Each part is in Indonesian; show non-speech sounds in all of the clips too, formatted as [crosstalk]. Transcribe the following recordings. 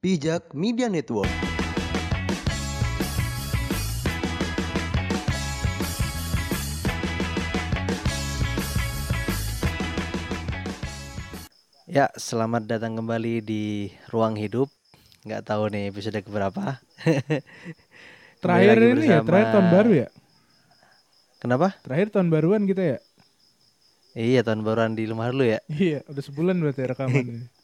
Bijak Media Network. Ya, selamat datang kembali di Ruang Hidup. Nggak tahu nih episode keberapa. [laughs] Terakhir ini ya, terakhir tahun baru ya. Kenapa? Terakhir tahun baruan kita ya. Iya, tahun baruan di rumah dulu ya. Iya, udah sebulan berarti rekaman [laughs]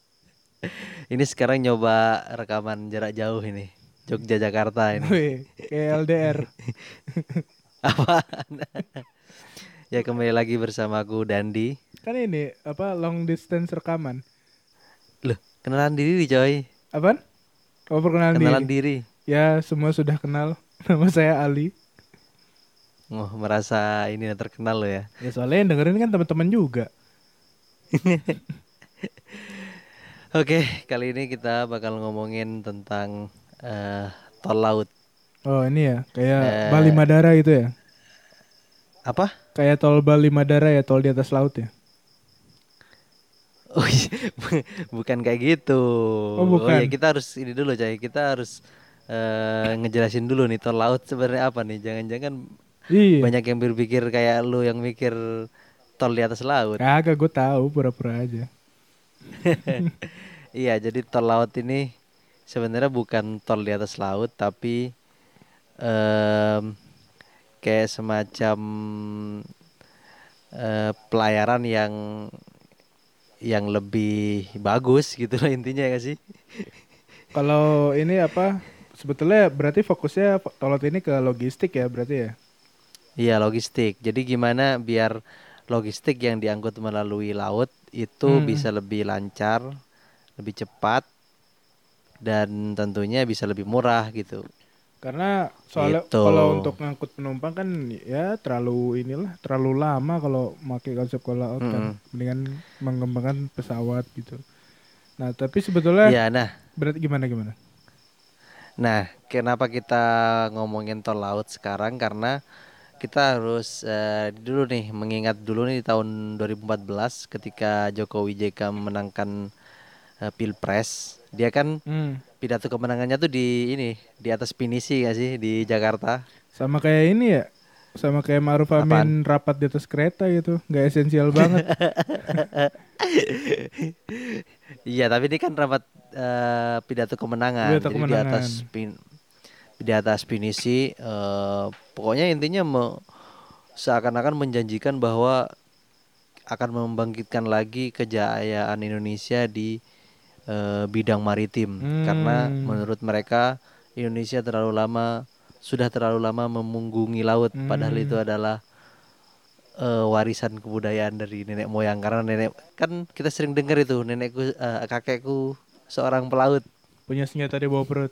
[laughs] ini. Sekarang nyoba rekaman jarak jauh ini. Jogja Jakarta ini. Wih, kayak LDR. [laughs] Apaan? [laughs] ya kembali lagi bersama aku Dandi. Kan ini apa long distance rekaman. Loh, kenalan diri coy. Apaan? Oh, perkenalan Kenalan diri. diri. Ya, semua sudah kenal. Nama saya Ali. Oh, merasa ini terkenal lo ya. Ya soalnya yang dengerin kan teman-teman juga. Oke, kali ini kita bakal ngomongin tentang eh, tol laut. Oh, ini ya, kayak Eh. Bali Madara itu ya. Apa? Kayak tol Bali Madara ya, tol di atas laut ya. Oh iya, [laughs] bukan kayak gitu. Oh, bukan. iya, kita harus ini dulu, coy. Kita harus eh, ngejelasin dulu nih tol laut sebenarnya apa nih? Jangan-jangan Iya. banyak yang berpikir kayak lu yang mikir tol di atas laut. Kagak gue tahu pura-pura aja. [laughs] Iya, jadi tol laut ini sebenarnya bukan tol di atas laut, tapi em, kayak semacam eh, pelayaran yang yang lebih bagus gitu loh intinya ya sih? Kalau ini apa? Sebetulnya berarti fokusnya tol laut ini ke logistik ya berarti ya. Iya logistik. Jadi gimana biar logistik yang diangkut melalui laut itu Hmm. bisa lebih lancar, lebih cepat, dan tentunya bisa lebih murah gitu. Karena soalnya Gitu. kalau untuk ngangkut penumpang kan ya terlalu inilah terlalu lama kalau pakai konsep ke laut kan. Mm-mm. Mendingan mengembangkan pesawat gitu. Nah, tapi sebetulnya Iya, nah, berarti gimana gimana? nah kenapa kita ngomongin tol laut sekarang? Karena kita harus eh, dulu nih mengingat dulu nih di tahun 2014 ketika Jokowi JK memenangkan eh, pilpres, dia kan Hmm. pidato kemenangannya tuh di ini di atas pinisi gak sih di Jakarta? Sama kayak ini ya. Sama kayak Ma'ruf Amin rapat di atas kereta gitu. nggak esensial banget. [laughs] Iya, tapi ini kan rapat eh, pidato kemenangan. Pidato Jadi kemenangan. di atas pin di atas pinisi eh, pokoknya intinya me- seakan-akan menjanjikan bahwa akan membangkitkan lagi kejayaan Indonesia di eh, bidang maritim karena Hmm. menurut mereka Indonesia terlalu lama sudah terlalu lama memunggungi laut padahal Hmm. itu adalah eh, warisan kebudayaan dari nenek moyang karena nenek kan kita sering dengar itu nenekku eh, kakekku seorang pelaut Punya senjata di bawah perut.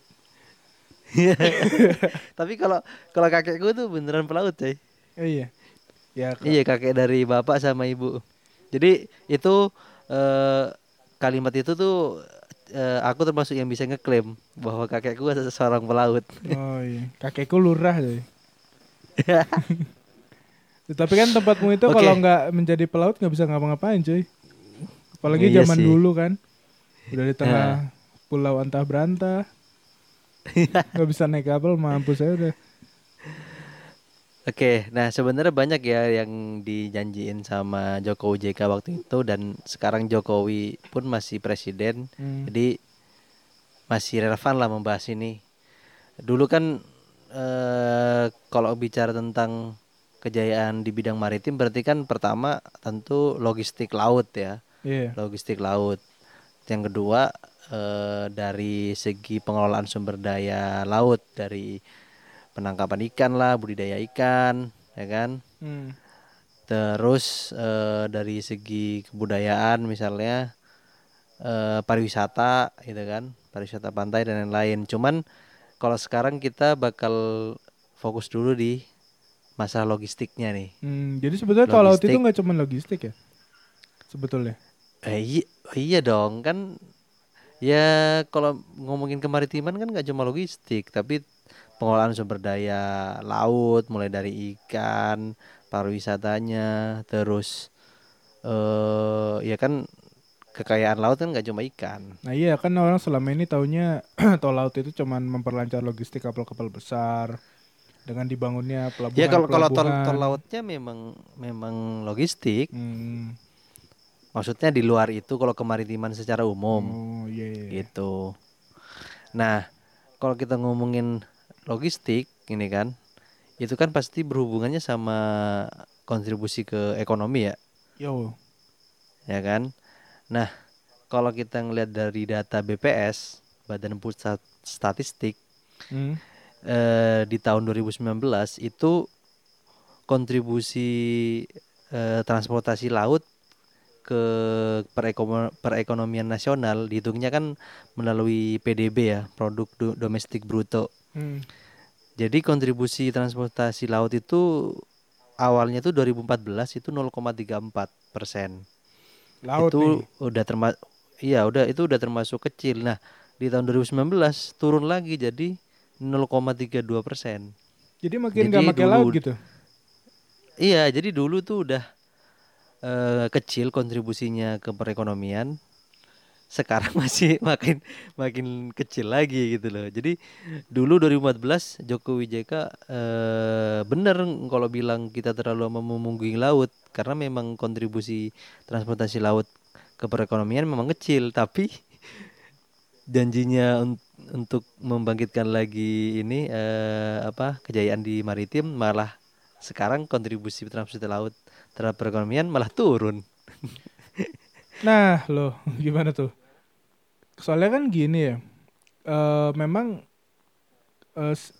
[laughs] tapi kalau kalau kakekku tuh beneran pelaut coy Oh, iya. Ya, iya kakek dari bapak sama ibu jadi itu eh, kalimat itu tuh eh, aku termasuk yang bisa ngeklaim bahwa kakekku adalah seorang pelaut Oh iya, kakekku lurah deh. [laughs] Tapi kan tempatmu itu Oke. kalau nggak menjadi pelaut nggak bisa ngapa-ngapain cuy. Apalagi Iya zaman sih. dulu kan, udah di tengah pulau antah berantah, [laughs] nggak bisa naik kapal, mampus saya udah. Oke, nah sebenarnya banyak ya yang dijanjiin sama Jokowi JK waktu itu dan sekarang Jokowi pun masih presiden, Hmm. jadi masih relevan lah membahas ini. Dulu kan eh, kalau bicara tentang kejayaan di bidang maritim berarti kan pertama tentu logistik laut ya, Iya. logistik laut. Yang kedua eh, dari segi pengelolaan sumber daya laut dari penangkapan ikan lah, budidaya ikan, ya kan. Hmm. Terus eh, dari segi kebudayaan misalnya eh, pariwisata gitu kan, pariwisata pantai dan lain-lain. Cuman kalau sekarang kita bakal fokus dulu di masalah logistiknya nih. Hmm, Jadi sebetulnya laut itu nggak cuma logistik ya, sebetulnya. Eh, iya, iya dong kan ya kalau ngomongin kemaritiman kan nggak cuma logistik tapi pengelolaan sumber daya laut mulai dari ikan pariwisatanya terus eh ya kan kekayaan laut kan nggak cuma ikan. Nah iya kan orang selama ini taunya [clears throat] tol laut itu cuman memperlancar logistik kapal-kapal besar dengan dibangunnya pelabuhan. Ya kalau kalau tol tol lautnya memang memang logistik. Hmm. Maksudnya di luar itu kalau kemaritiman secara umum Oh iya iya. gitu. Nah, kalau kita ngomongin logistik ini kan itu kan pasti berhubungannya sama kontribusi ke ekonomi ya, Yo. ya kan? Nah, kalau kita ngelihat dari data BPS, Badan Pusat Statistik Hmm. eh, di tahun 2019 itu kontribusi eh, transportasi laut ke perekono- perekonomian nasional dihitungnya kan melalui PDB ya, produk do- domestik bruto. Hmm. Jadi kontribusi transportasi laut itu awalnya tuh 2014 itu 0,34 persen. Laut itu nih. udah termasuk, iya udah itu udah termasuk kecil. Nah di tahun 2019 turun lagi jadi 0,32 persen. Jadi makin nggak pakai laut gitu. Iya, jadi dulu tuh udah eh, kecil kontribusinya ke perekonomian. Sekarang [laughs] masih makin makin kecil lagi gitu loh. Jadi dulu 2014 Jokowi JK eh, bener kalau bilang kita terlalu memunggungi laut karena memang kontribusi transportasi laut ke perekonomian memang kecil, tapi janjinya un- untuk membangkitkan lagi ini eh, apa kejayaan di maritim malah sekarang kontribusi transportasi laut terhadap perekonomian malah turun. Nah, loh, [laughs] gimana tuh? Soalnya kan gini ya. eh memang s-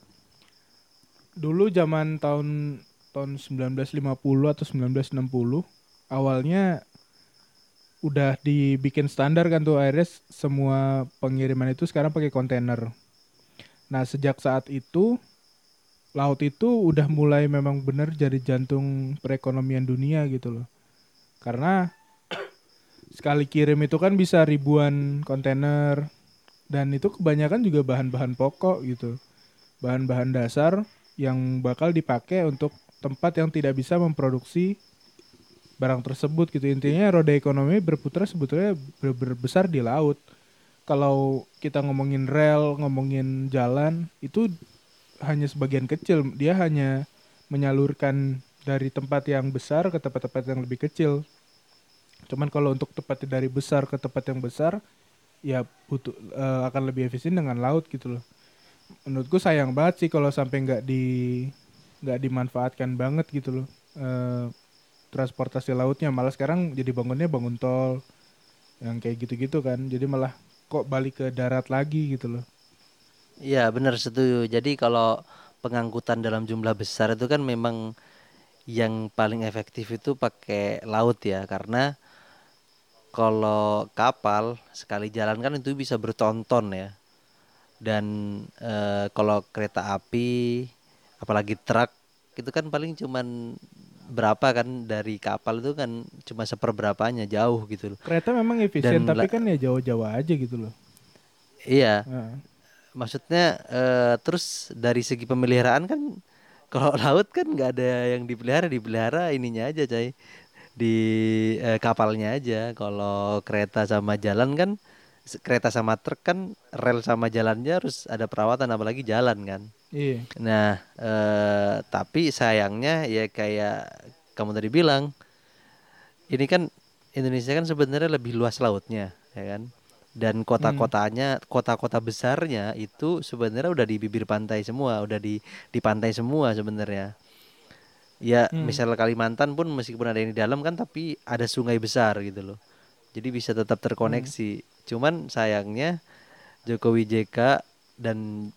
dulu zaman tahun tahun 1950 atau 1960 awalnya udah dibikin standar kan tuh akhirnya semua pengiriman itu sekarang pakai kontainer. Nah, sejak saat itu laut itu udah mulai memang benar jadi jantung perekonomian dunia gitu loh. Karena sekali kirim itu kan bisa ribuan kontainer dan itu kebanyakan juga bahan-bahan pokok gitu. Bahan-bahan dasar yang bakal dipakai untuk tempat yang tidak bisa memproduksi barang tersebut gitu. Intinya roda ekonomi berputar sebetulnya ber- berbesar di laut. Kalau kita ngomongin rel ngomongin jalan itu hanya sebagian kecil dia hanya menyalurkan dari tempat yang besar ke tempat-tempat yang lebih kecil Cuman kalau untuk tepatnya dari besar ke tempat yang besar, ya butuh eh, akan lebih efisien dengan laut gitu loh. Menurutku sayang banget sih kalau sampai nggak di nggak dimanfaatkan banget gitu loh eh, transportasi lautnya. Malah sekarang jadi bangunnya bangun tol yang kayak gitu-gitu kan. Jadi malah kok balik ke darat lagi gitu loh. Iya benar setuju. Jadi kalau pengangkutan dalam jumlah besar itu kan memang yang paling efektif itu pakai laut ya karena kalau kapal sekali jalan kan itu bisa bertonton ya. Dan eh, kalau kereta api apalagi truk itu kan paling cuman berapa kan dari kapal itu kan cuma seperberapanya jauh gitu loh. Kereta memang efisien Dan tapi kan ya jauh-jauh aja gitu loh. Iya. Nah, Maksudnya eh, terus dari segi pemeliharaan kan kalau [laughs] laut kan nggak ada yang dipelihara, dipelihara ininya aja, coy. Di eh, kapalnya aja. Kalau kereta sama jalan kan kereta sama truk kan rel sama jalannya harus ada perawatan apalagi jalan kan. iya. Nah, eh, tapi sayangnya ya kayak kamu tadi bilang ini kan Indonesia kan sebenarnya lebih luas lautnya, ya kan? Dan kota-kotanya, kota-kota besarnya itu sebenarnya udah di bibir pantai semua, udah di di pantai semua sebenarnya. Ya, Hmm. misal Kalimantan pun meskipun ada yang di dalam kan tapi ada sungai besar gitu loh. Jadi bisa tetap terkoneksi. Cuman sayangnya Jokowi JK dan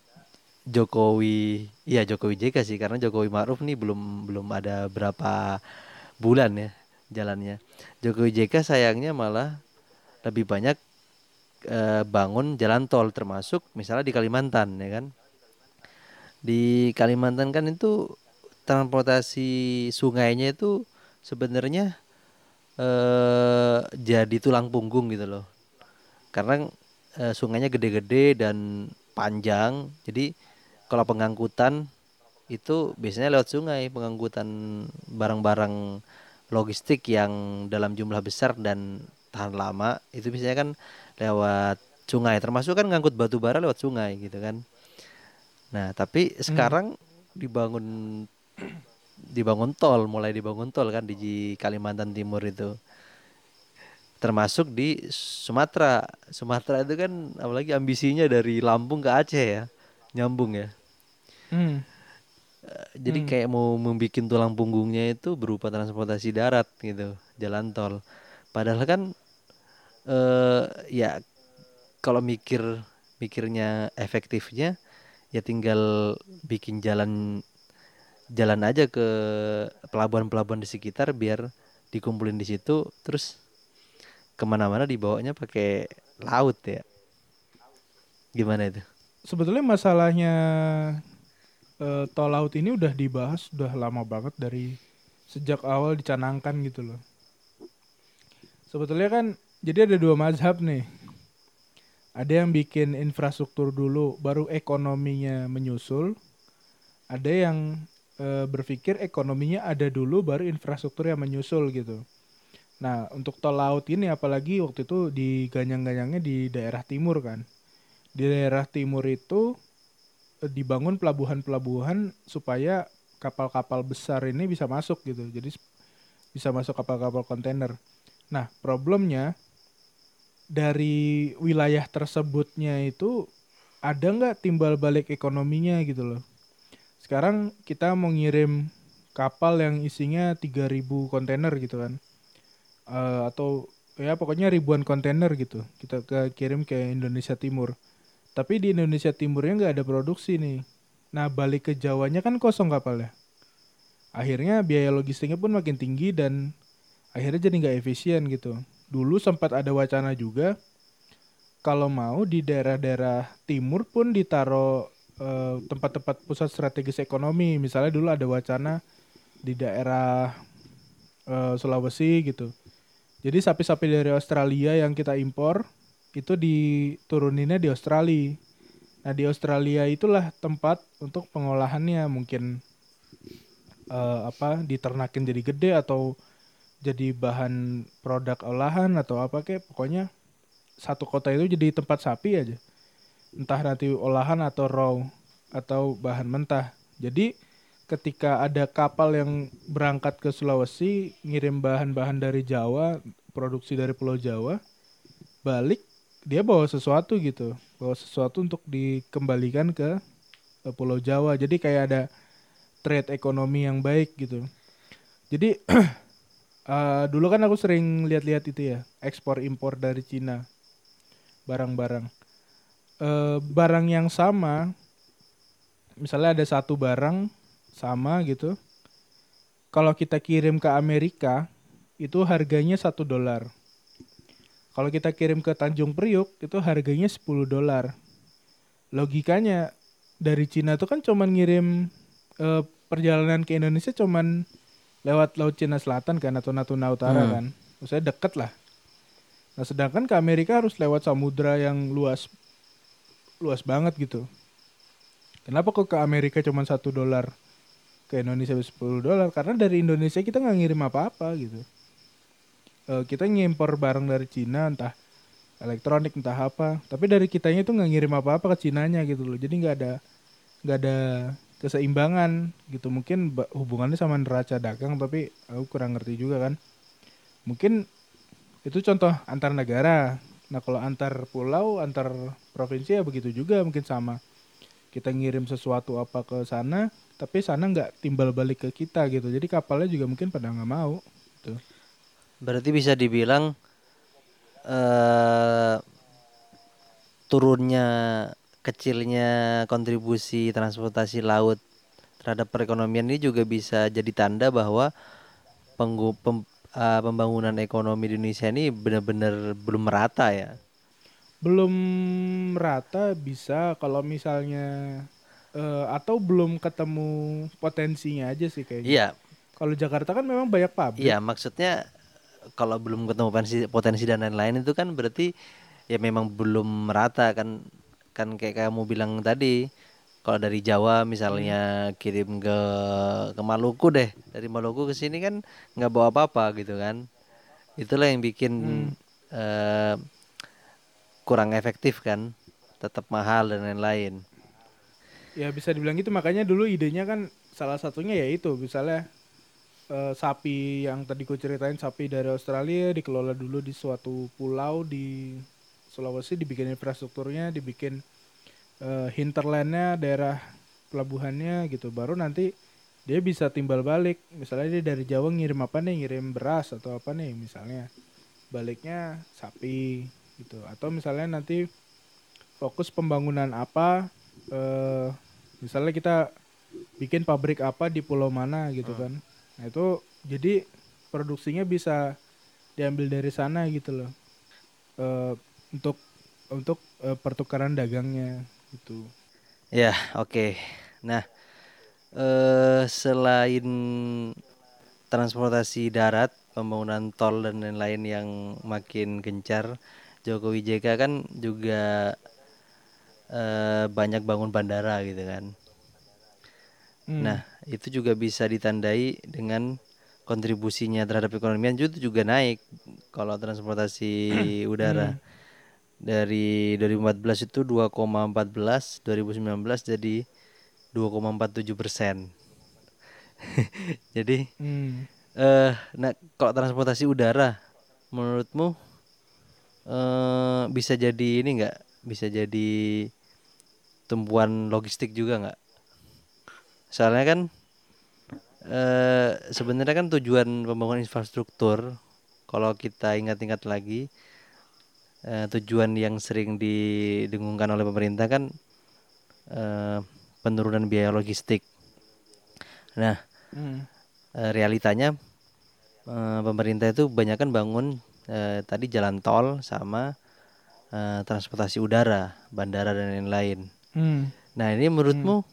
Jokowi, iya Jokowi JK sih karena Jokowi Ma'ruf nih belum belum ada berapa bulan ya jalannya. Jokowi JK sayangnya malah lebih banyak eh, bangun jalan tol termasuk misalnya di Kalimantan ya kan. Di Kalimantan kan itu transportasi sungainya itu sebenarnya eh jadi tulang punggung gitu loh. Karena eh, sungainya gede-gede dan panjang. Jadi kalau pengangkutan itu biasanya lewat sungai, pengangkutan barang-barang logistik yang dalam jumlah besar dan tahan lama itu biasanya kan lewat sungai termasuk kan ngangkut batu bara lewat sungai gitu kan. Nah tapi sekarang dibangun dibangun tol mulai dibangun tol kan di Kalimantan Timur itu. Termasuk di Sumatera. Sumatera itu kan apalagi ambisinya dari Lampung ke Aceh ya nyambung ya. Hmm. Eh, jadi kayak mau membuat tulang punggungnya itu berupa transportasi darat gitu jalan tol. Padahal kan eh ya kalau mikir mikirnya efektifnya ya tinggal bikin jalan jalan aja ke pelabuhan-pelabuhan di sekitar biar dikumpulin di situ terus ke mana-mana dibawanya pakai laut ya gimana itu Sebetulnya masalahnya eh, tol laut ini udah dibahas udah lama banget dari sejak awal dicanangkan gitu loh. Sebetulnya kan jadi ada dua mazhab nih. Ada yang bikin infrastruktur dulu, baru ekonominya menyusul. Ada yang eh, berpikir ekonominya ada dulu, baru infrastruktur yang menyusul gitu. Nah, untuk tol laut ini apalagi waktu itu diganyang-ganyangnya di daerah timur kan. Di daerah timur itu eh, dibangun pelabuhan-pelabuhan supaya kapal-kapal besar ini bisa masuk gitu. Jadi bisa masuk kapal-kapal kontainer. Nah, problemnya dari wilayah tersebutnya itu ada nggak timbal balik ekonominya gitu loh. Sekarang kita mau ngirim kapal yang isinya 3000 kontainer gitu kan. Eh, atau ya pokoknya ribuan kontainer gitu. Kita ke kirim ke Indonesia Timur. Tapi di Indonesia Timurnya nggak ada produksi nih. Nah balik ke Jawanya kan kosong kapalnya. Akhirnya biaya logistiknya pun makin tinggi dan akhirnya jadi nggak efisien gitu. Dulu sempat ada wacana juga kalau mau di daerah-daerah timur pun ditaruh eh, tempat-tempat pusat strategis ekonomi. Misalnya dulu ada wacana di daerah eh, Sulawesi gitu. Jadi sapi-sapi dari Australia yang kita impor itu dituruninnya di Australia. Nah di Australia itulah tempat untuk pengolahannya mungkin eh, apa diternakin jadi gede atau jadi bahan produk olahan atau apa kayak pokoknya satu kota itu jadi tempat sapi aja. Entah nanti olahan atau raw atau bahan mentah. Jadi ketika ada kapal yang berangkat ke Sulawesi ngirim bahan-bahan dari Jawa, produksi dari Pulau Jawa, balik dia bawa sesuatu gitu, bawa sesuatu untuk dikembalikan ke, ke Pulau Jawa. Jadi kayak ada trade ekonomi yang baik gitu. Jadi [clears throat] eh, dulu kan aku sering lihat-lihat itu ya, ekspor impor dari Cina barang-barang. Eh, barang yang sama, misalnya ada satu barang sama gitu. Kalau kita kirim ke Amerika, itu harganya satu dolar. Kalau kita kirim ke Tanjung Priuk, itu harganya 10 dolar. Logikanya dari Cina itu kan cuman ngirim eh, perjalanan ke Indonesia cuman lewat Laut Cina Selatan kan atau Natuna Utara Hmm. kan. Maksudnya deket lah. Nah sedangkan ke Amerika harus lewat samudra yang luas luas banget gitu. Kenapa kok ke Amerika cuma satu dolar, ke Indonesia 10 dolar? Karena dari Indonesia kita nggak ngirim apa-apa gitu. Eh, kita ngimpor barang dari Cina entah elektronik entah apa, tapi dari kitanya itu nggak ngirim apa-apa ke Cinanya gitu loh. Jadi nggak ada nggak ada keseimbangan gitu. Mungkin hubungannya sama neraca dagang, tapi aku kurang ngerti juga kan. Mungkin itu contoh antar negara. Nah kalau antar pulau, antar provinsi ya begitu juga mungkin sama. Kita ngirim sesuatu apa ke sana, tapi sana nggak timbal balik ke kita gitu. Jadi kapalnya juga mungkin pada nggak mau. Gitu. Berarti bisa dibilang eh turunnya kecilnya kontribusi transportasi laut terhadap perekonomian ini juga bisa jadi tanda bahwa penggu, pem- eh, pembangunan ekonomi di Indonesia ini benar-benar belum merata ya. Belum rata bisa kalau misalnya eh, atau belum ketemu potensinya aja sih kayaknya. Iya, Kalau Jakarta kan memang banyak pabrik. iya maksudnya kalau belum ketemu potensi, potensi dan lain-lain itu kan berarti ya memang belum merata kan kan kayak kamu bilang tadi kalau dari Jawa misalnya kirim ke ke Maluku deh dari Maluku ke sini kan nggak bawa apa-apa gitu kan. Itulah yang bikin eh, kurang efektif kan, tetap mahal dan lain-lain. Ya bisa dibilang gitu. Makanya dulu idenya kan salah satunya ya itu. Misalnya eh, sapi yang tadi ku ceritain sapi dari Australia dikelola dulu di suatu pulau di Sulawesi dibikin infrastrukturnya dibikin eh, hinterlandnya daerah pelabuhannya gitu. Baru nanti dia bisa timbal balik. Misalnya dia dari Jawa ngirim apa nih? Ngirim beras atau apa nih? Misalnya baliknya sapi gitu. Atau misalnya nanti fokus pembangunan apa eh misalnya kita bikin pabrik apa di pulau mana gitu kan. Nah itu jadi produksinya bisa diambil dari sana gitu loh. Eh untuk untuk eh, pertukaran dagangnya gitu Ya, oke. Nah, eh selain transportasi darat, pembangunan tol dan lain-lain yang makin gencar, Jokowi JK kan juga eh banyak bangun bandara gitu kan. Hmm. Nah, itu juga bisa ditandai dengan kontribusinya terhadap perekonomian itu juga naik kalau transportasi udara. Dari 2014 itu 2,14, 2019 jadi 2,47 persen. [laughs] Jadi, Hmm. eh, nah kalau transportasi udara, menurutmu eh bisa jadi ini nggak? Bisa jadi tumpuan logistik juga nggak? Soalnya kan eh sebenarnya kan tujuan pembangunan infrastruktur, kalau kita ingat-ingat lagi, eh, tujuan yang sering didengungkan oleh pemerintah kan eh, penurunan biaya logistik. Nah, Hmm. eh, realitanya eh, pemerintah itu banyak kan bangun eh, tadi jalan tol sama eh, transportasi udara, bandara dan lain-lain. Hmm. Nah, ini menurutmu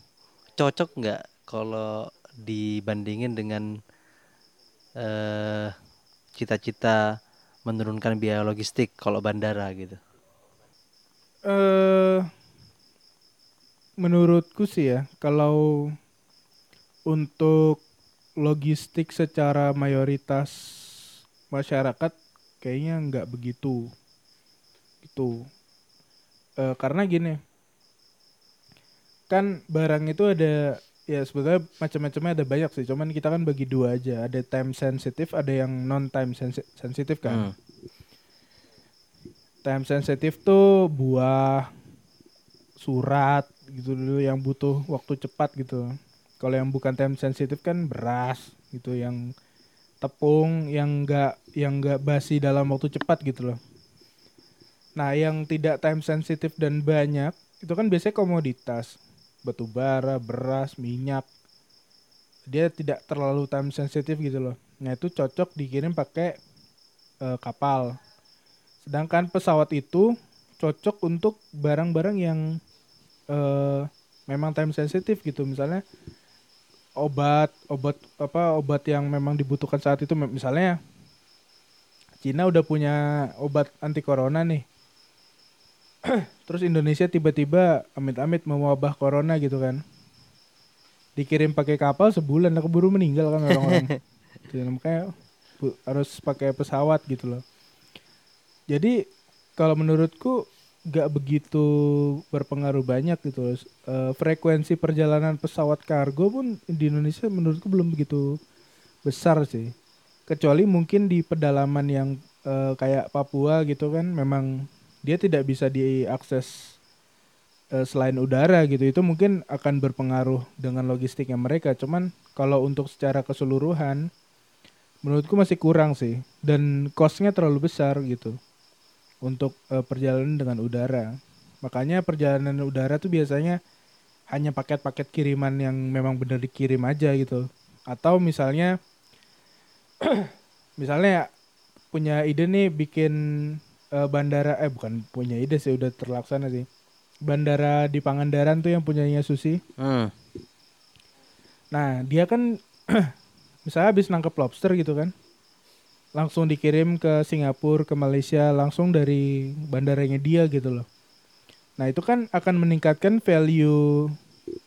cocok nggak kalau dibandingin dengan eh, cita-cita menurunkan biaya logistik kalau bandara gitu? eh menurutku sih ya, kalau untuk logistik secara mayoritas masyarakat kayaknya nggak begitu itu Eh, karena gini kan barang itu ada ya sebetulnya macam-macamnya ada banyak sih. Cuman kita kan bagi dua aja. Ada time sensitif ada yang non time sensitif kan? Hmm. time sensitif tuh buah surat gitu dulu yang butuh waktu cepat gitu. Kalau yang bukan time sensitif kan beras gitu yang tepung yang enggak yang enggak basi dalam waktu cepat gitu loh. Nah yang tidak time sensitif dan banyak itu kan biasanya komoditas batu bara beras minyak. Dia tidak terlalu time sensitif gitu loh. Nah itu cocok dikirim pakai eh, kapal. Sedangkan pesawat itu cocok untuk barang-barang yang eh memang time sensitif gitu. Misalnya obat obat apa obat yang memang dibutuhkan saat itu. Misalnya Cina udah punya obat anti corona nih [clears throat] terus Indonesia tiba-tiba amit-amit mau wabah corona gitu kan. Dikirim pakai kapal sebulan lah keburu meninggal kan orang-orang. [laughs] Jadi makanya harus pakai pesawat gitu loh. Jadi kalau menurutku nggak begitu berpengaruh banyak gitu loh. Eh, frekuensi perjalanan pesawat kargo pun di Indonesia menurutku belum begitu besar sih. Kecuali mungkin di pedalaman yang eh, kayak Papua gitu kan memang dia tidak bisa diakses eh, selain udara gitu itu mungkin akan berpengaruh dengan logistiknya mereka cuman kalau untuk secara keseluruhan menurutku masih kurang sih dan costnya terlalu besar gitu untuk eh, perjalanan dengan udara. Makanya perjalanan udara tuh biasanya hanya paket-paket kiriman yang memang benar dikirim aja gitu. Atau misalnya [clears throat] misalnya punya ide nih bikin eh, bandara eh bukan punya ide sih udah terlaksana sih. Bandara di Pangandaran tuh yang punyanya Susi. Hmm. Nah, dia kan [clears throat] misalnya habis nangkep lobster gitu kan. Langsung dikirim ke Singapura, ke Malaysia langsung dari bandaranya dia gitu loh. Nah, itu kan akan meningkatkan value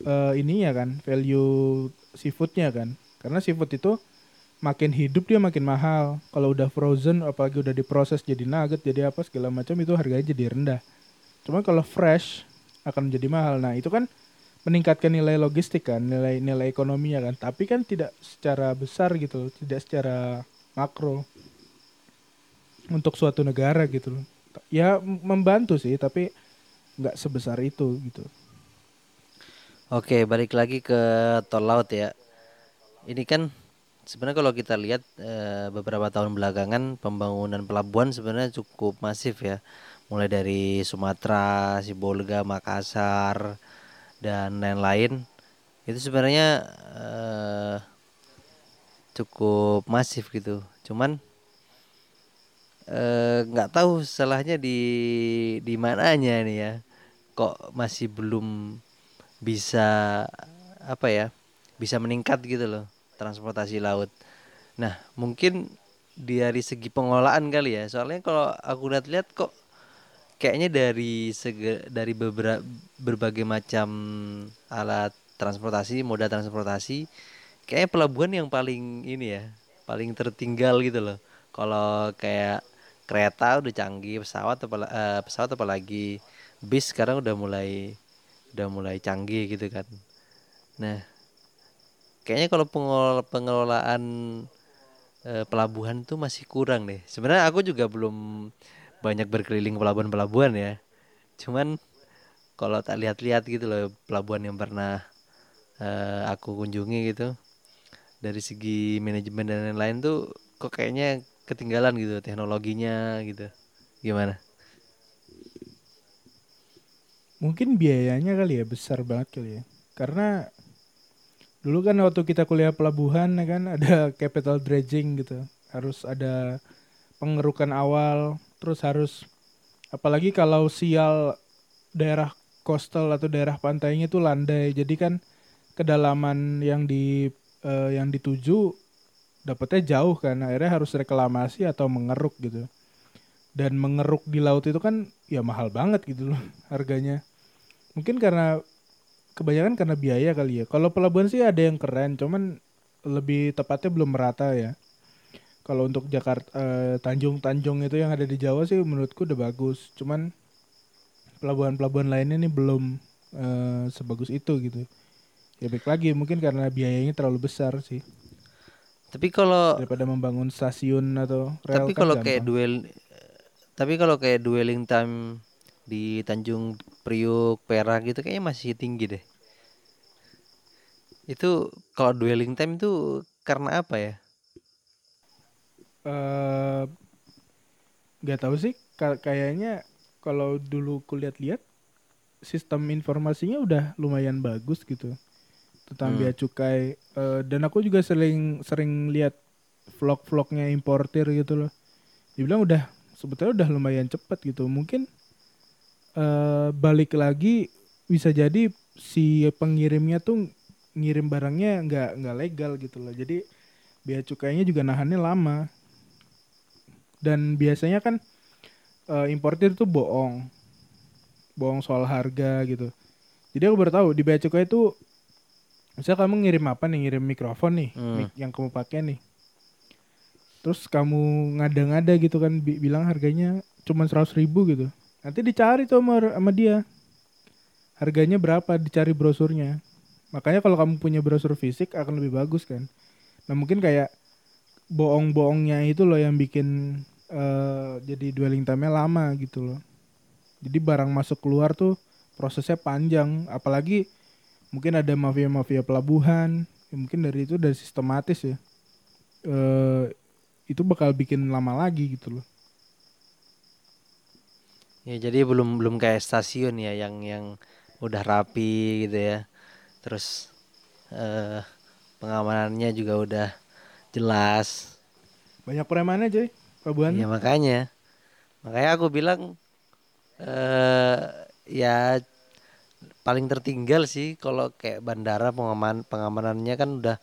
eh, ininya kan, value seafoodnya kan. Karena seafood itu makin hidup dia makin mahal. Kalau udah frozen apalagi udah diproses jadi nugget jadi apa segala macam itu harganya jadi rendah. Cuma kalau fresh akan menjadi mahal. Nah, itu kan meningkatkan nilai logistik kan, nilai nilai ekonominya kan. Tapi kan tidak secara besar gitu, tidak secara makro untuk suatu negara gitu. Ya membantu sih, tapi nggak sebesar itu gitu. Oke, balik lagi ke tol laut ya. Ini kan sebenarnya kalau kita lihat e, beberapa tahun belakangan pembangunan pelabuhan sebenarnya cukup masif ya. Mulai dari Sumatera, Sibolga, Makassar dan lain-lain. Itu sebenarnya e, cukup masif gitu. Cuman eh, nggak e, tahu salahnya di di mananya nih ya. Kok masih belum bisa apa ya bisa meningkat gitu loh transportasi laut. Nah mungkin dari segi pengelolaan kali ya. Soalnya kalau aku lihat-lihat kok kayaknya dari sege, dari beberapa berbagai macam alat transportasi moda transportasi kayaknya pelabuhan yang paling ini ya paling tertinggal gitu loh. Kalau kayak kereta udah canggih pesawat apa uh, pesawat apalagi bis sekarang udah mulai udah mulai canggih gitu kan. Nah kayaknya kalau pengelola, pengelolaan e, pelabuhan tuh masih kurang deh. Sebenarnya aku juga belum banyak berkeliling pelabuhan-pelabuhan ya. Cuman kalau tak lihat-lihat gitu loh pelabuhan yang pernah e, aku kunjungi gitu dari segi manajemen dan lain-lain tuh kok kayaknya ketinggalan gitu teknologinya gitu. Gimana? Mungkin biayanya kali ya besar banget kali ya. Karena dulu kan waktu kita kuliah pelabuhan ya kan ada capital dredging gitu. Harus ada pengerukan awal, terus harus apalagi kalau sial daerah coastal atau daerah pantainya itu landai. Jadi kan kedalaman yang di uh, yang dituju dapatnya jauh kan. Akhirnya harus reklamasi atau mengeruk gitu dan mengeruk di laut itu kan ya mahal banget gitu loh [laughs] harganya. Mungkin karena kebanyakan karena biaya kali ya. Kalau pelabuhan sih ada yang keren, cuman lebih tepatnya belum merata ya. Kalau untuk Jakarta eh, Tanjung-Tanjung itu yang ada di Jawa sih menurutku udah bagus. Cuman pelabuhan-pelabuhan lainnya nih belum eh, sebagus itu gitu. Ya baik lagi mungkin karena biayanya terlalu besar sih. Tapi kalau daripada membangun stasiun atau rel Tapi kan kalau kayak duel tapi kalau kayak dwelling time di Tanjung Priuk, Perak gitu kayaknya masih tinggi deh. Itu kalau dwelling time itu karena apa ya? Uh, gak tahu sih, kayaknya kalau dulu kulihat-lihat sistem informasinya udah lumayan bagus gitu tentang hmm. bea cukai uh, dan aku juga sering sering lihat vlog-vlognya importir gitu loh. Dibilang udah sebetulnya udah lumayan cepet gitu mungkin uh, balik lagi bisa jadi si pengirimnya tuh ngirim barangnya nggak nggak legal gitu loh. Jadi bea cukainya juga nahannya lama. Dan biasanya kan uh, importir tuh bohong. Bohong soal harga gitu. Jadi aku baru tahu di bea cukai itu misalnya kamu ngirim apa nih? Ngirim mikrofon nih hmm. yang kamu pakai nih. Terus kamu ngada-ngada gitu kan bi bilang harganya cuma seratus ribu gitu nanti dicari tuh sama, sama dia. Harganya berapa? Dicari brosurnya. Makanya kalau kamu punya brosur fisik akan lebih bagus kan? Nah mungkin kayak bohong-bohongnya itu loh yang bikin uh, jadi dwelling time-nya lama gitu loh. Jadi barang masuk keluar tuh prosesnya panjang. Apalagi mungkin ada mafia-mafia pelabuhan. Ya mungkin dari itu dari sistematis ya. Uh, itu bakal bikin lama lagi gitu loh. Ya jadi belum belum kayak stasiun ya yang yang udah rapi gitu ya. Terus eh, pengamanannya juga udah jelas. Banyak premannya Joy, pelabuhan. Ya makanya. Makanya aku bilang eh ya paling tertinggal sih kalau kayak bandara pengaman pengamanannya kan udah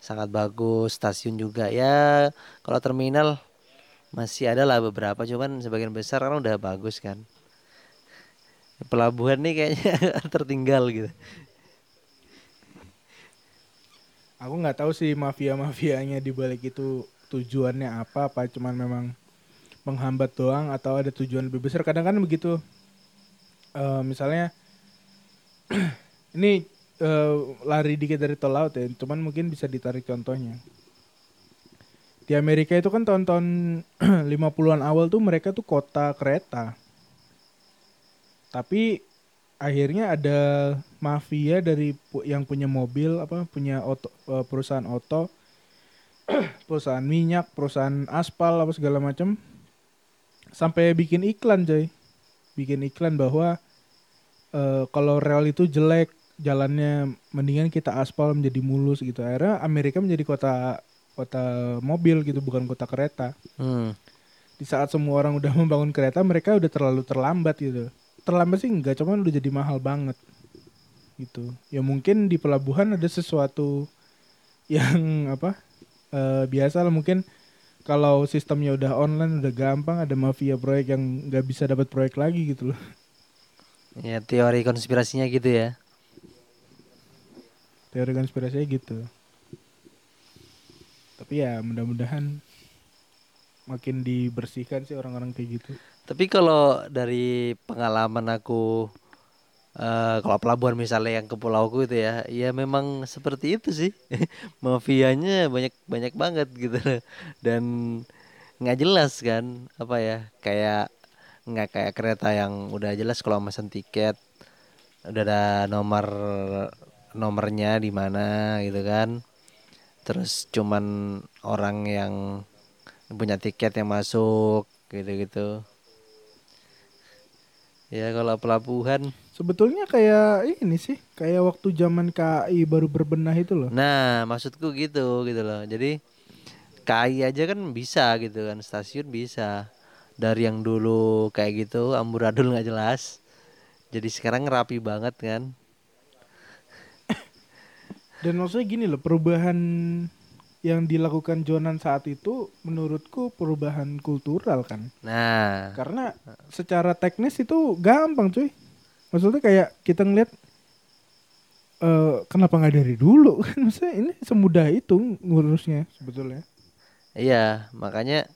sangat bagus stasiun juga ya kalau terminal masih ada lah beberapa cuman sebagian besar kan udah bagus kan pelabuhan nih kayaknya [laughs] tertinggal gitu Aku nggak tahu sih mafia-mafianya di balik itu tujuannya apa, apa cuman memang menghambat doang atau ada tujuan lebih besar. Kadang kan begitu. Eh, misalnya [clears throat] ini eh, lari dikit dari tol laut ya, cuman mungkin bisa ditarik contohnya. Di Amerika itu kan tahun-tahun [clears throat] 50-an awal tuh mereka tuh kota kereta. Tapi akhirnya ada mafia dari yang punya mobil apa punya oto, eh, perusahaan oto [clears throat] perusahaan minyak perusahaan aspal apa segala macam sampai bikin iklan coy. Bikin iklan bahwa eh, kalau rel itu jelek jalannya mendingan kita aspal menjadi mulus gitu. Akhirnya Amerika menjadi kota kota mobil gitu bukan kota kereta. Hmm. di saat semua orang udah [laughs] membangun kereta mereka udah terlalu terlambat gitu. Terlambat sih enggak cuman udah jadi mahal banget gitu. Ya mungkin di pelabuhan ada sesuatu yang [laughs] apa eh, biasa lah. Mungkin kalau sistemnya udah online udah gampang ada mafia proyek yang nggak bisa dapat proyek lagi gitu loh. Ya teori konspirasinya gitu ya. teori konspirasinya gitu tapi ya mudah-mudahan makin dibersihkan sih orang-orang kayak gitu Tapi kalau dari pengalaman aku eh kalau pelabuhan misalnya yang ke pulauku itu ya, ya memang seperti itu sih. [laughs] Mafianya banyak banyak banget gitu. Dan nggak jelas kan apa ya kayak nggak kayak kereta yang udah jelas kalau pesan tiket udah ada nomor nomornya di mana gitu kan. Terus cuman orang yang punya tiket yang masuk gitu-gitu. Ya kalau pelabuhan Sebetulnya kayak ini sih, kayak waktu zaman KAI baru berbenah itu loh. Nah, maksudku gitu gitu loh. Jadi KAI aja kan bisa gitu kan, stasiun bisa. Dari yang dulu kayak gitu amburadul nggak jelas. Jadi sekarang rapi banget kan. Dan maksudnya gini loh, perubahan yang dilakukan Jonan saat itu menurutku perubahan kultural kan. Nah, Karena secara teknis itu gampang cuy. Maksudnya kayak kita ngeliat eh kenapa nggak dari dulu kan [laughs] maksudnya ini semudah itu ngurusnya sebetulnya. iya makanya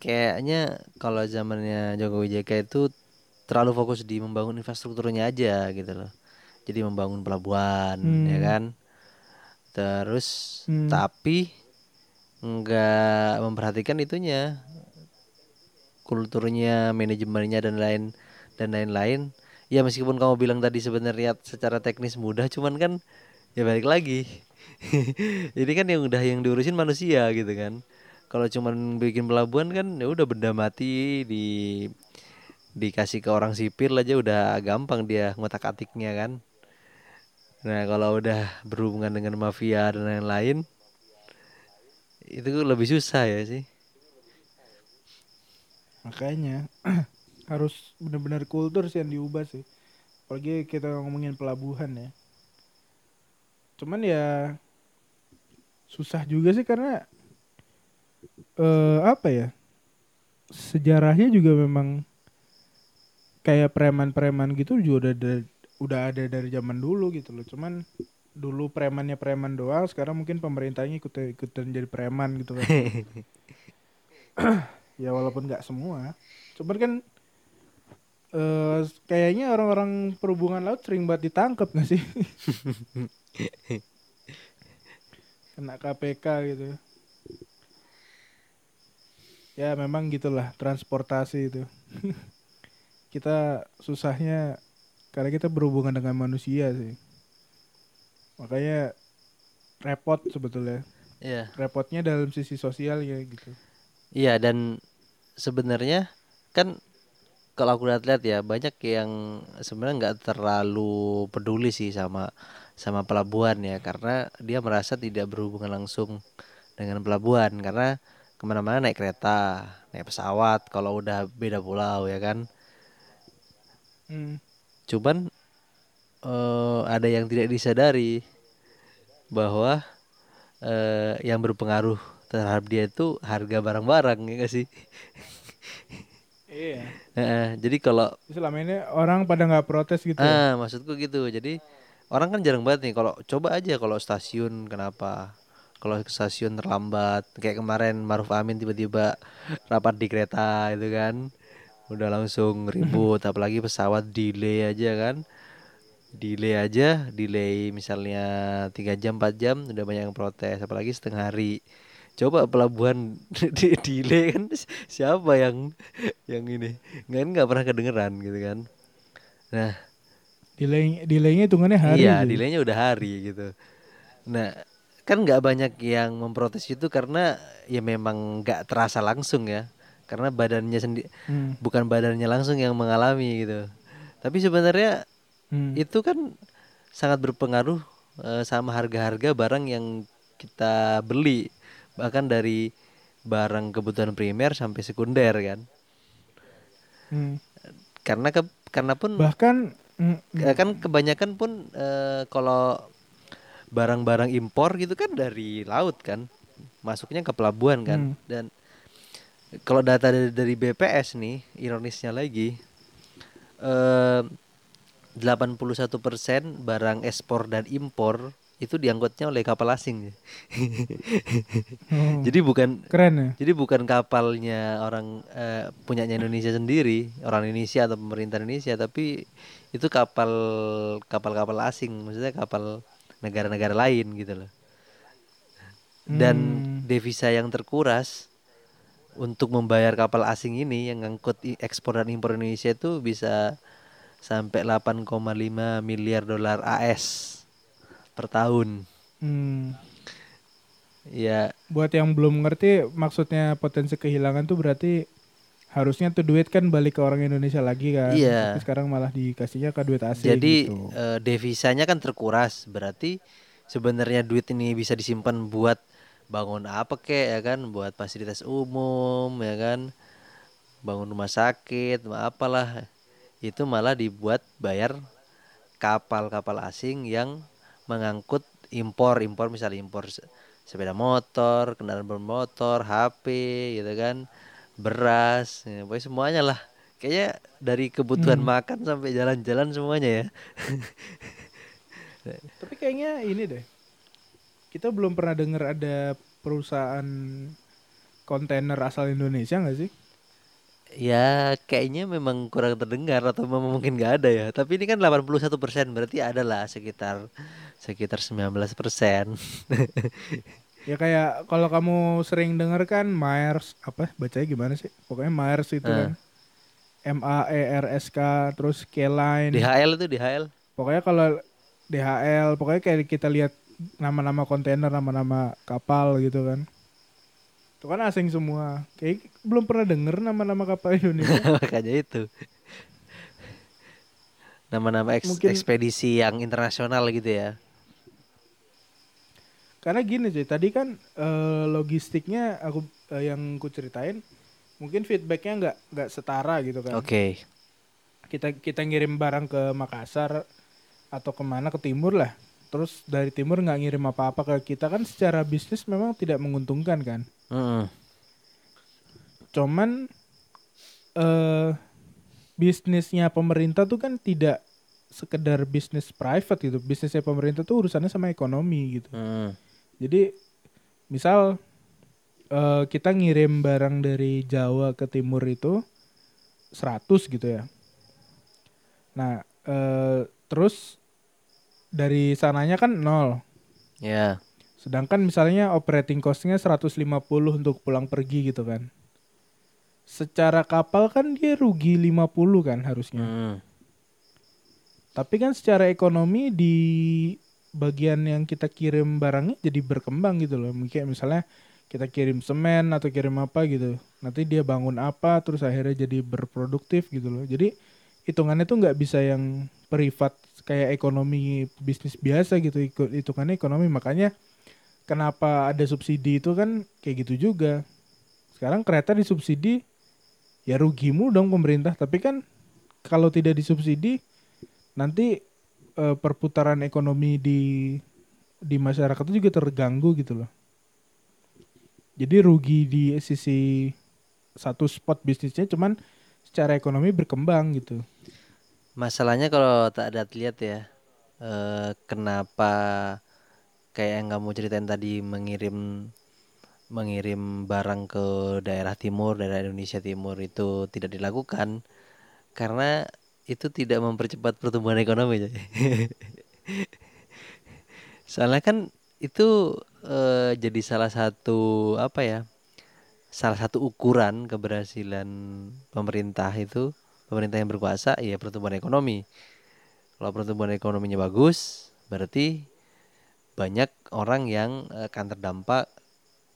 kayaknya kalau zamannya Jokowi JK itu terlalu fokus di membangun infrastrukturnya aja gitu loh. Jadi membangun pelabuhan ya Hmm. kan. Terus Hmm. tapi nggak memperhatikan itunya. Kulturnya manajemennya dan lain dan lain-lain. Ya meskipun kamu bilang tadi sebenarnya secara teknis mudah cuman kan ya balik lagi. [laughs] Jadi kan yang udah yang diurusin manusia gitu kan. Kalau cuman bikin pelabuhan kan ya udah benda mati di dikasih ke orang sipil aja udah gampang dia ngotak atiknya kan nah kalau udah berhubungan dengan mafia dan lain-lain itu lebih susah ya sih Makanya [clears throat] harus benar-benar kultur sih yang diubah sih. Apalagi kita ngomongin pelabuhan ya. Cuman ya susah juga sih karena eh apa ya? Sejarahnya juga memang kayak preman-preman gitu juga udah ada, udah ada dari zaman dulu gitu loh. Cuman dulu premannya preman doang, sekarang mungkin pemerintahnya ikut ikutan jadi preman gitu kan. [laughs] ya walaupun nggak semua cuman kan eh kayaknya orang-orang perhubungan laut sering banget ditangkap nggak sih [laughs] kena KPK gitu ya memang gitulah transportasi itu [laughs] kita susahnya karena kita berhubungan dengan manusia sih. Makanya repot sebetulnya. Iya. Repotnya dalam sisi sosial ya gitu. Iya dan sebenarnya kan kalau aku lihat-lihat ya banyak yang sebenarnya nggak terlalu peduli sih sama sama pelabuhan ya. Karena dia merasa tidak berhubungan langsung dengan pelabuhan. Karena ke mana-mana naik kereta naik pesawat kalau udah beda pulau ya kan. Hmm. Cuman eh, ada yang tidak disadari bahwa eh, yang berpengaruh terhadap dia itu harga barang-barang ya nggak sih Iya. Heeh, jadi kalau Selama ini orang pada nggak protes gitu. ya? ah maksudku gitu jadi orang kan jarang banget nih kalau coba aja kalau stasiun kenapa kalau ke stasiun terlambat kayak kemarin Maruf Amin tiba-tiba rapat di kereta itu kan udah langsung ribut [laughs] apalagi pesawat delay aja kan. Delay aja delay misalnya tiga jam 4 jam udah banyak yang protes apalagi setengah hari. Coba pelabuhan [laughs] di delay kan siapa yang yang ini? Nggak nggak pernah kedengeran gitu kan. Nah. Delay delaynya hitungannya hari iya sih. delaynya udah hari gitu. Nah kan nggak banyak yang memprotes itu karena ya memang nggak terasa langsung ya karena badannya sendiri Hmm, bukan badannya langsung yang mengalami gitu tapi sebenarnya hmm. itu kan sangat berpengaruh eh, sama harga-harga barang yang kita beli bahkan dari barang kebutuhan primer sampai sekunder kan Hmm. karena ke karena pun bahkan mm, kan kebanyakan pun eh, kalau barang-barang impor gitu kan dari laut kan masuknya ke pelabuhan kan Hmm. dan kalau data dari, dari BPS nih ironisnya lagi eh 81% barang ekspor dan impor itu diangkutnya oleh kapal asing. oh, Jadi bukan keren ya jadi bukan kapalnya orang eh, punyanya Indonesia sendiri, orang Indonesia atau pemerintah Indonesia, tapi itu kapal kapal-kapal asing, maksudnya kapal negara-negara lain gitu loh. Dan Hmm. devisa yang terkuras untuk membayar kapal asing ini yang ngangkut ekspor dan impor Indonesia itu bisa sampai 8,5 miliar dolar AS per tahun. Hmm. Ya, buat yang belum ngerti maksudnya potensi kehilangan tuh berarti harusnya tuh duit kan balik ke orang Indonesia lagi kan Iya. tapi sekarang malah dikasihnya ke duit asing jadi gitu. eh, devisanya kan terkuras, berarti sebenarnya duit ini bisa disimpan buat bangun apa kek ya kan, buat fasilitas umum ya kan, bangun rumah sakit, ma- apalah. Itu malah dibuat bayar kapal-kapal asing yang mengangkut impor, impor misalnya impor se- sepeda motor, kendaraan bermotor, HP gitu kan, beras, ya, pokoknya semuanya lah. Kayaknya dari kebutuhan Hmm. makan sampai jalan-jalan semuanya ya. [laughs] tapi kayaknya ini deh kita belum pernah dengar ada perusahaan kontainer asal Indonesia nggak sih Ya kayaknya memang kurang terdengar atau memang mungkin nggak ada ya. Tapi ini kan 81% berarti ada lah sekitar sekitar 19%. [laughs] ya kayak kalau kamu sering denger kan Myers apa bacanya gimana sih pokoknya Myers itu Eh. kan M A E R S K terus K-Line DHL itu DHL. Pokoknya kalau DHL, pokoknya kayak kita lihat nama-nama kontainer, nama-nama kapal gitu kan. Itu kan asing semua. Kayak belum pernah denger nama-nama kapal [laughs] Indonesia. [laughs] Makanya itu. Nama-nama eks- Mungkin- ekspedisi yang internasional gitu ya. Karena gini sih, tadi kan eh, logistiknya aku eh, yang ku ceritain, mungkin feedbacknya nggak nggak setara gitu kan. Oke. Kita kita ngirim barang ke Makassar atau ke mana ke timur lah. Terus dari timur nggak ngirim apa-apa ke kita kan secara bisnis memang tidak menguntungkan kan. Mm-mm. Cuman eh bisnisnya pemerintah tuh kan tidak sekedar bisnis private gitu. Bisnisnya pemerintah tuh urusannya sama ekonomi gitu. Mm. Jadi misal eh kita ngirim barang dari Jawa ke timur itu 100 gitu ya. Nah, eh terus dari sananya kan nol. Ya. Sedangkan misalnya operating cost-nya 150 untuk pulang pergi gitu kan. Secara kapal kan dia rugi 50 kan harusnya. Mm. Tapi kan secara ekonomi di bagian yang kita kirim barangnya jadi berkembang gitu loh. Mungkin misalnya kita kirim semen atau kirim apa gitu. Nanti dia bangun apa terus akhirnya jadi berproduktif gitu loh. Jadi hitungannya tuh nggak bisa yang privat kayak ekonomi bisnis biasa gitu ikut hitungannya ekonomi. Makanya kenapa ada subsidi itu kan kayak gitu juga. Sekarang kereta disubsidi ya rugimu dong pemerintah. Tapi kan kalau tidak disubsidi nanti eh, perputaran ekonomi di di masyarakat itu juga terganggu gitu loh. Jadi rugi di sisi satu spot bisnisnya cuman secara ekonomi berkembang gitu Masalahnya kalau tak ada lihat ya, eh, kenapa kayak yang kamu ceritain tadi mengirim mengirim barang ke daerah timur, daerah Indonesia Timur itu tidak dilakukan karena itu tidak mempercepat pertumbuhan ekonomi. [laughs] Soalnya kan itu eh, jadi salah satu apa ya? Salah satu ukuran keberhasilan pemerintah itu, pemerintah yang berkuasa ya pertumbuhan ekonomi. Kalau pertumbuhan ekonominya bagus, berarti banyak orang yang eh, akan terdampak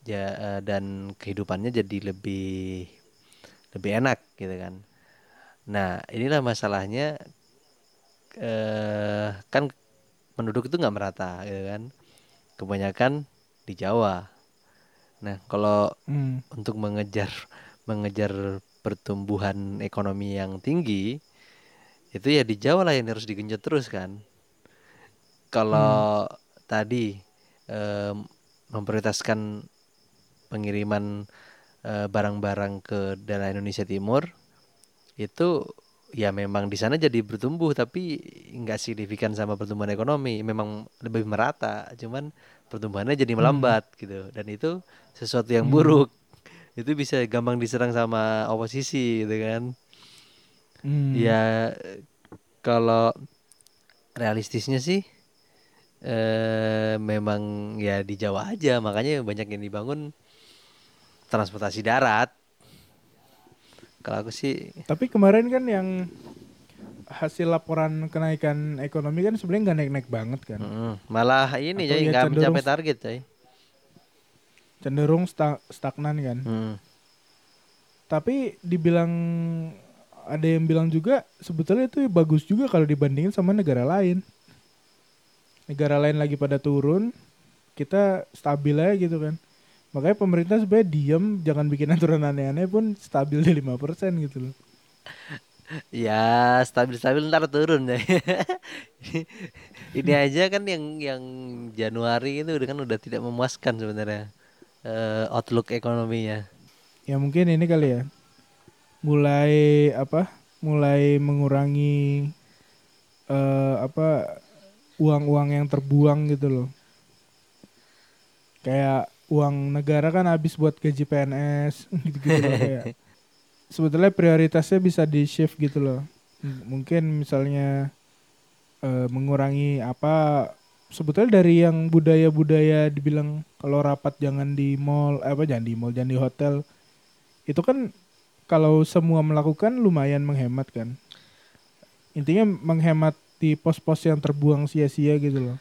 ya dan kehidupannya jadi lebih lebih enak gitu kan. Nah, inilah masalahnya eh kan penduduk itu nggak merata gitu kan. Kebanyakan di Jawa. Nah, kalau Hmm. untuk mengejar mengejar pertumbuhan ekonomi yang tinggi itu ya di Jawa lah yang harus digenjot terus kan. Kalau tadi em, memprioritaskan pengiriman eh, barang-barang ke daerah Indonesia Timur itu ya memang di sana jadi bertumbuh tapi nggak signifikan sama pertumbuhan ekonomi. Memang lebih merata cuman pertumbuhannya jadi melambat gitu. Dan itu sesuatu yang buruk itu bisa gampang diserang sama oposisi gitu kan? Hmm. ya kalau realistisnya sih eh memang ya di Jawa aja. Makanya banyak yang dibangun transportasi darat. Kalau aku sih Tapi kemarin kan yang hasil laporan kenaikan ekonomi kan sebenarnya nggak naik-naik banget kan. mm, malah ini Atau jadi ya nggak mencapai target coy Cenderung sta- stagnan kan. Hmm. Tapi dibilang ada yang bilang juga sebetulnya itu bagus juga kalau dibandingin sama negara lain. Negara lain lagi pada turun, kita stabil aja gitu kan. Makanya pemerintah sebenarnya diem, jangan bikin aturan aneh-aneh pun stabil di 5% gitu loh. Ya stabil-stabil ntar turun deh. [laughs] Ini aja kan yang yang Januari itu udah kan udah tidak memuaskan sebenarnya eh, outlook ekonominya. Ya mungkin ini kali ya. Mulai apa? Mulai mengurangi eh apa uang-uang yang terbuang gitu loh. Kayak uang negara kan habis buat gaji PNS [laughs] gitu-gitu loh kayak. Sebetulnya prioritasnya bisa di shift gitu loh. Mungkin misalnya eh, mengurangi apa sebetulnya dari yang budaya-budaya dibilang kalau rapat jangan di mall eh, apa jangan di mall jangan di hotel itu kan kalau semua melakukan lumayan menghemat kan intinya menghemat di pos-pos yang terbuang sia-sia gitu loh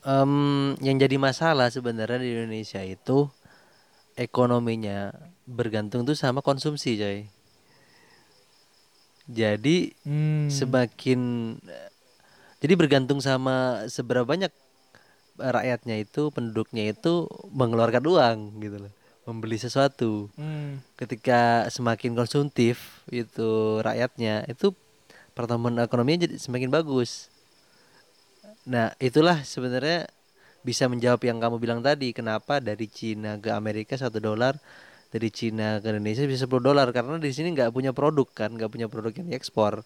Em, yang jadi masalah sebenarnya di Indonesia itu ekonominya bergantung tuh sama konsumsi, coy. Jadi hmm. semakin jadi bergantung sama seberapa banyak eh, rakyatnya itu penduduknya itu mengeluarkan uang gitu loh. Membeli sesuatu. Hmm. ketika semakin konsumtif itu rakyatnya itu pertumbuhan ekonominya jadi semakin bagus. Nah itulah sebenarnya bisa menjawab yang kamu bilang tadi. Kenapa dari Cina ke Amerika satu dolar dari Cina ke Indonesia bisa 10 dolar? Karena di sini nggak punya produk kan nggak punya produk yang diekspor.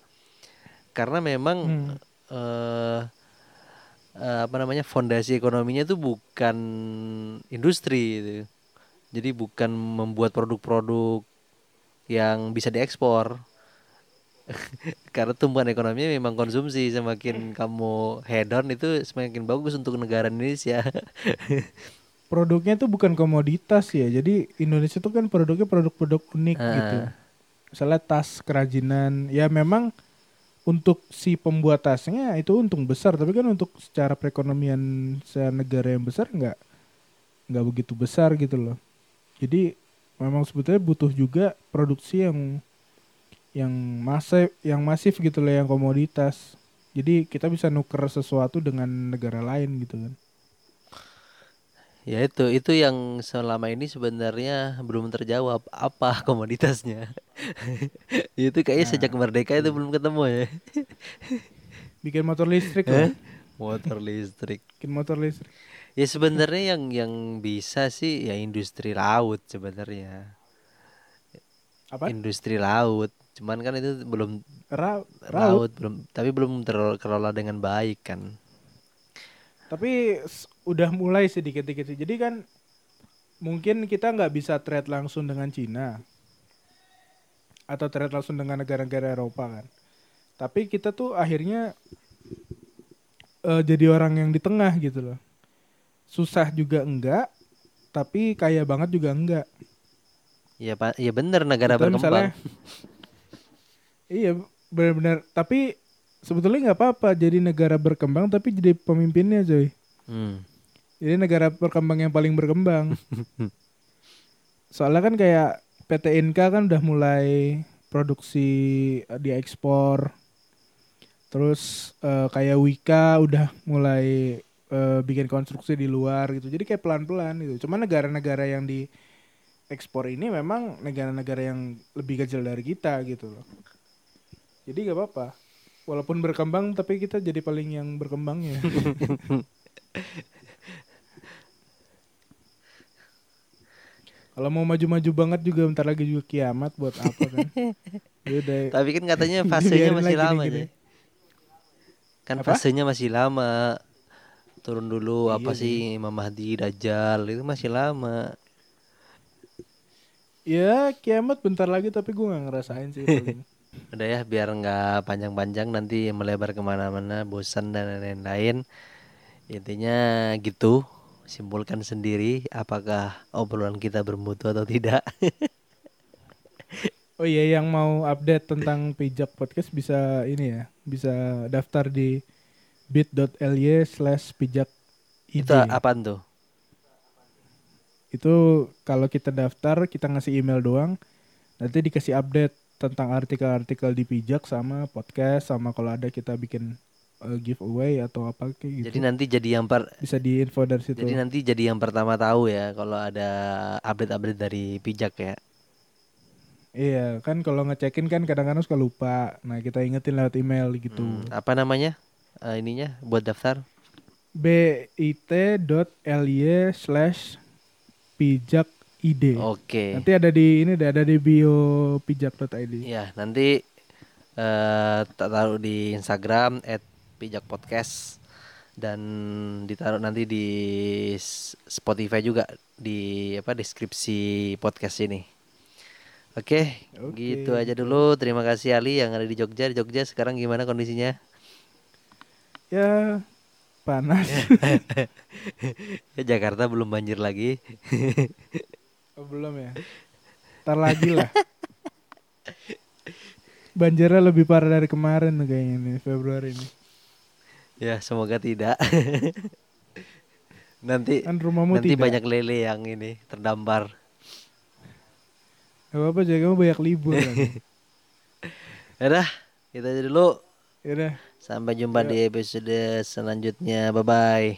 Karena memang Hmm. Eh eh, apa namanya fondasi ekonominya itu bukan industri gitu. Jadi bukan membuat produk-produk yang bisa diekspor. [laughs] Karena tumbuhan ekonominya memang konsumsi semakin kamu hedon itu semakin bagus untuk negara Indonesia. [laughs] produknya tuh bukan komoditas ya jadi Indonesia tuh kan produknya produk-produk unik Ah. gitu misalnya tas kerajinan ya memang untuk si pembuat tasnya itu untung besar. Tapi kan untuk secara perekonomian negara yang besar nggak nggak begitu besar gitu loh. Jadi memang sebetulnya butuh juga produksi yang yang masif yang masif gitu loh yang komoditas. Jadi kita bisa nuker sesuatu dengan negara lain gitu kan ya itu itu yang selama ini sebenarnya belum terjawab apa [laughs] komoditasnya. [laughs] itu kayaknya sejak merdeka itu belum ketemu ya. bikin motor listrik loh Motor listrik. bikin motor listrik Ya sebenarnya yang yang bisa sih ya industri laut sebenarnya. apa Industri laut. Cuman kan itu belum Ra- laut belum tapi belum terkelola dengan baik kan. Tapi udah mulai sedikit-sedikit sih. Jadi kan mungkin kita nggak bisa trade langsung dengan Cina atau trade langsung dengan negara-negara Eropa kan. Tapi kita tuh akhirnya eh, jadi orang yang di tengah gitu loh. Susah juga enggak, tapi kaya banget juga enggak. Ya pak, ya bener negara Kita berkembang. misalnya- Iya benar-benar. Tapi sebetulnya nggak apa-apa jadi negara berkembang tapi jadi pemimpinnya coy. Hmm. Jadi negara berkembang yang paling berkembang. [laughs] Soalnya kan kayak PT Inka kan udah mulai produksi eh, diekspor. Terus eh, kayak Wika udah mulai eh, bikin konstruksi di luar gitu. Jadi kayak pelan-pelan gitu. Cuma negara-negara yang di ekspor ini memang negara-negara yang lebih kecil dari kita gitu loh. Jadi gak apa-apa. Walaupun berkembang tapi kita jadi paling yang berkembangnya. [laughs] Kalau mau maju-maju banget juga bentar lagi juga kiamat buat apa kan? [laughs] Ya udah. Tapi kan katanya [laughs] fasenya masih lama nih. gini. Kan Apa? fasenya masih lama. Turun dulu Iya apa sih Imam Mahdi Dajjal itu masih lama. Ya kiamat bentar lagi tapi gue nggak ngerasain sih. Udah ya biar nggak panjang-panjang nanti melebar ke mana-mana, bosan dan lain-lain. Intinya gitu. Simpulkan sendiri apakah obrolan kita bermutu atau tidak. [laughs] Oh iya yang mau update tentang pijak podcast bisa ini ya, bisa daftar di bit.ly slash pijak. Itu apaan tuh? Itu kalau kita daftar kita ngasih email doang, nanti dikasih update tentang artikel-artikel di pijak sama podcast sama kalau ada kita bikin uh, giveaway atau apa kayak gitu. Jadi nanti jadi yang per bisa di info dari situ. jadi nanti jadi yang pertama tahu ya kalau ada update-update dari pijak ya. Iya, kan kalau ngecekin kan kadang-kadang suka lupa. Nah, kita ingetin lewat email gitu. Hmm, apa namanya? Eh, ininya buat daftar? bit.ly slash pijak id. Oke. Nanti ada di ini ada di bio pijak.id. Ya, nanti eh tak taruh di Instagram @pijakpodcast dan ditaruh nanti di Spotify juga di apa deskripsi podcast ini. Oke, Oke, gitu aja dulu. Terima kasih Ali yang ada di Jogja. Di Jogja sekarang gimana kondisinya? Ya panas. [laughs] Ya Jakarta belum banjir lagi. [laughs] Oh, belum ya. Ntar lagi lah. Banjirnya lebih parah dari kemarin tuh kayaknya nih Februari ini. ya, semoga tidak. [laughs] nanti Kan rumahmu nanti tidak. banyak lele yang ini terdampar. Gak apa-apa jadi kamu banyak libur kan. [laughs] Yaudah, kita aja dulu. Yaudah. Sampai jumpa di episode selanjutnya. Bye bye.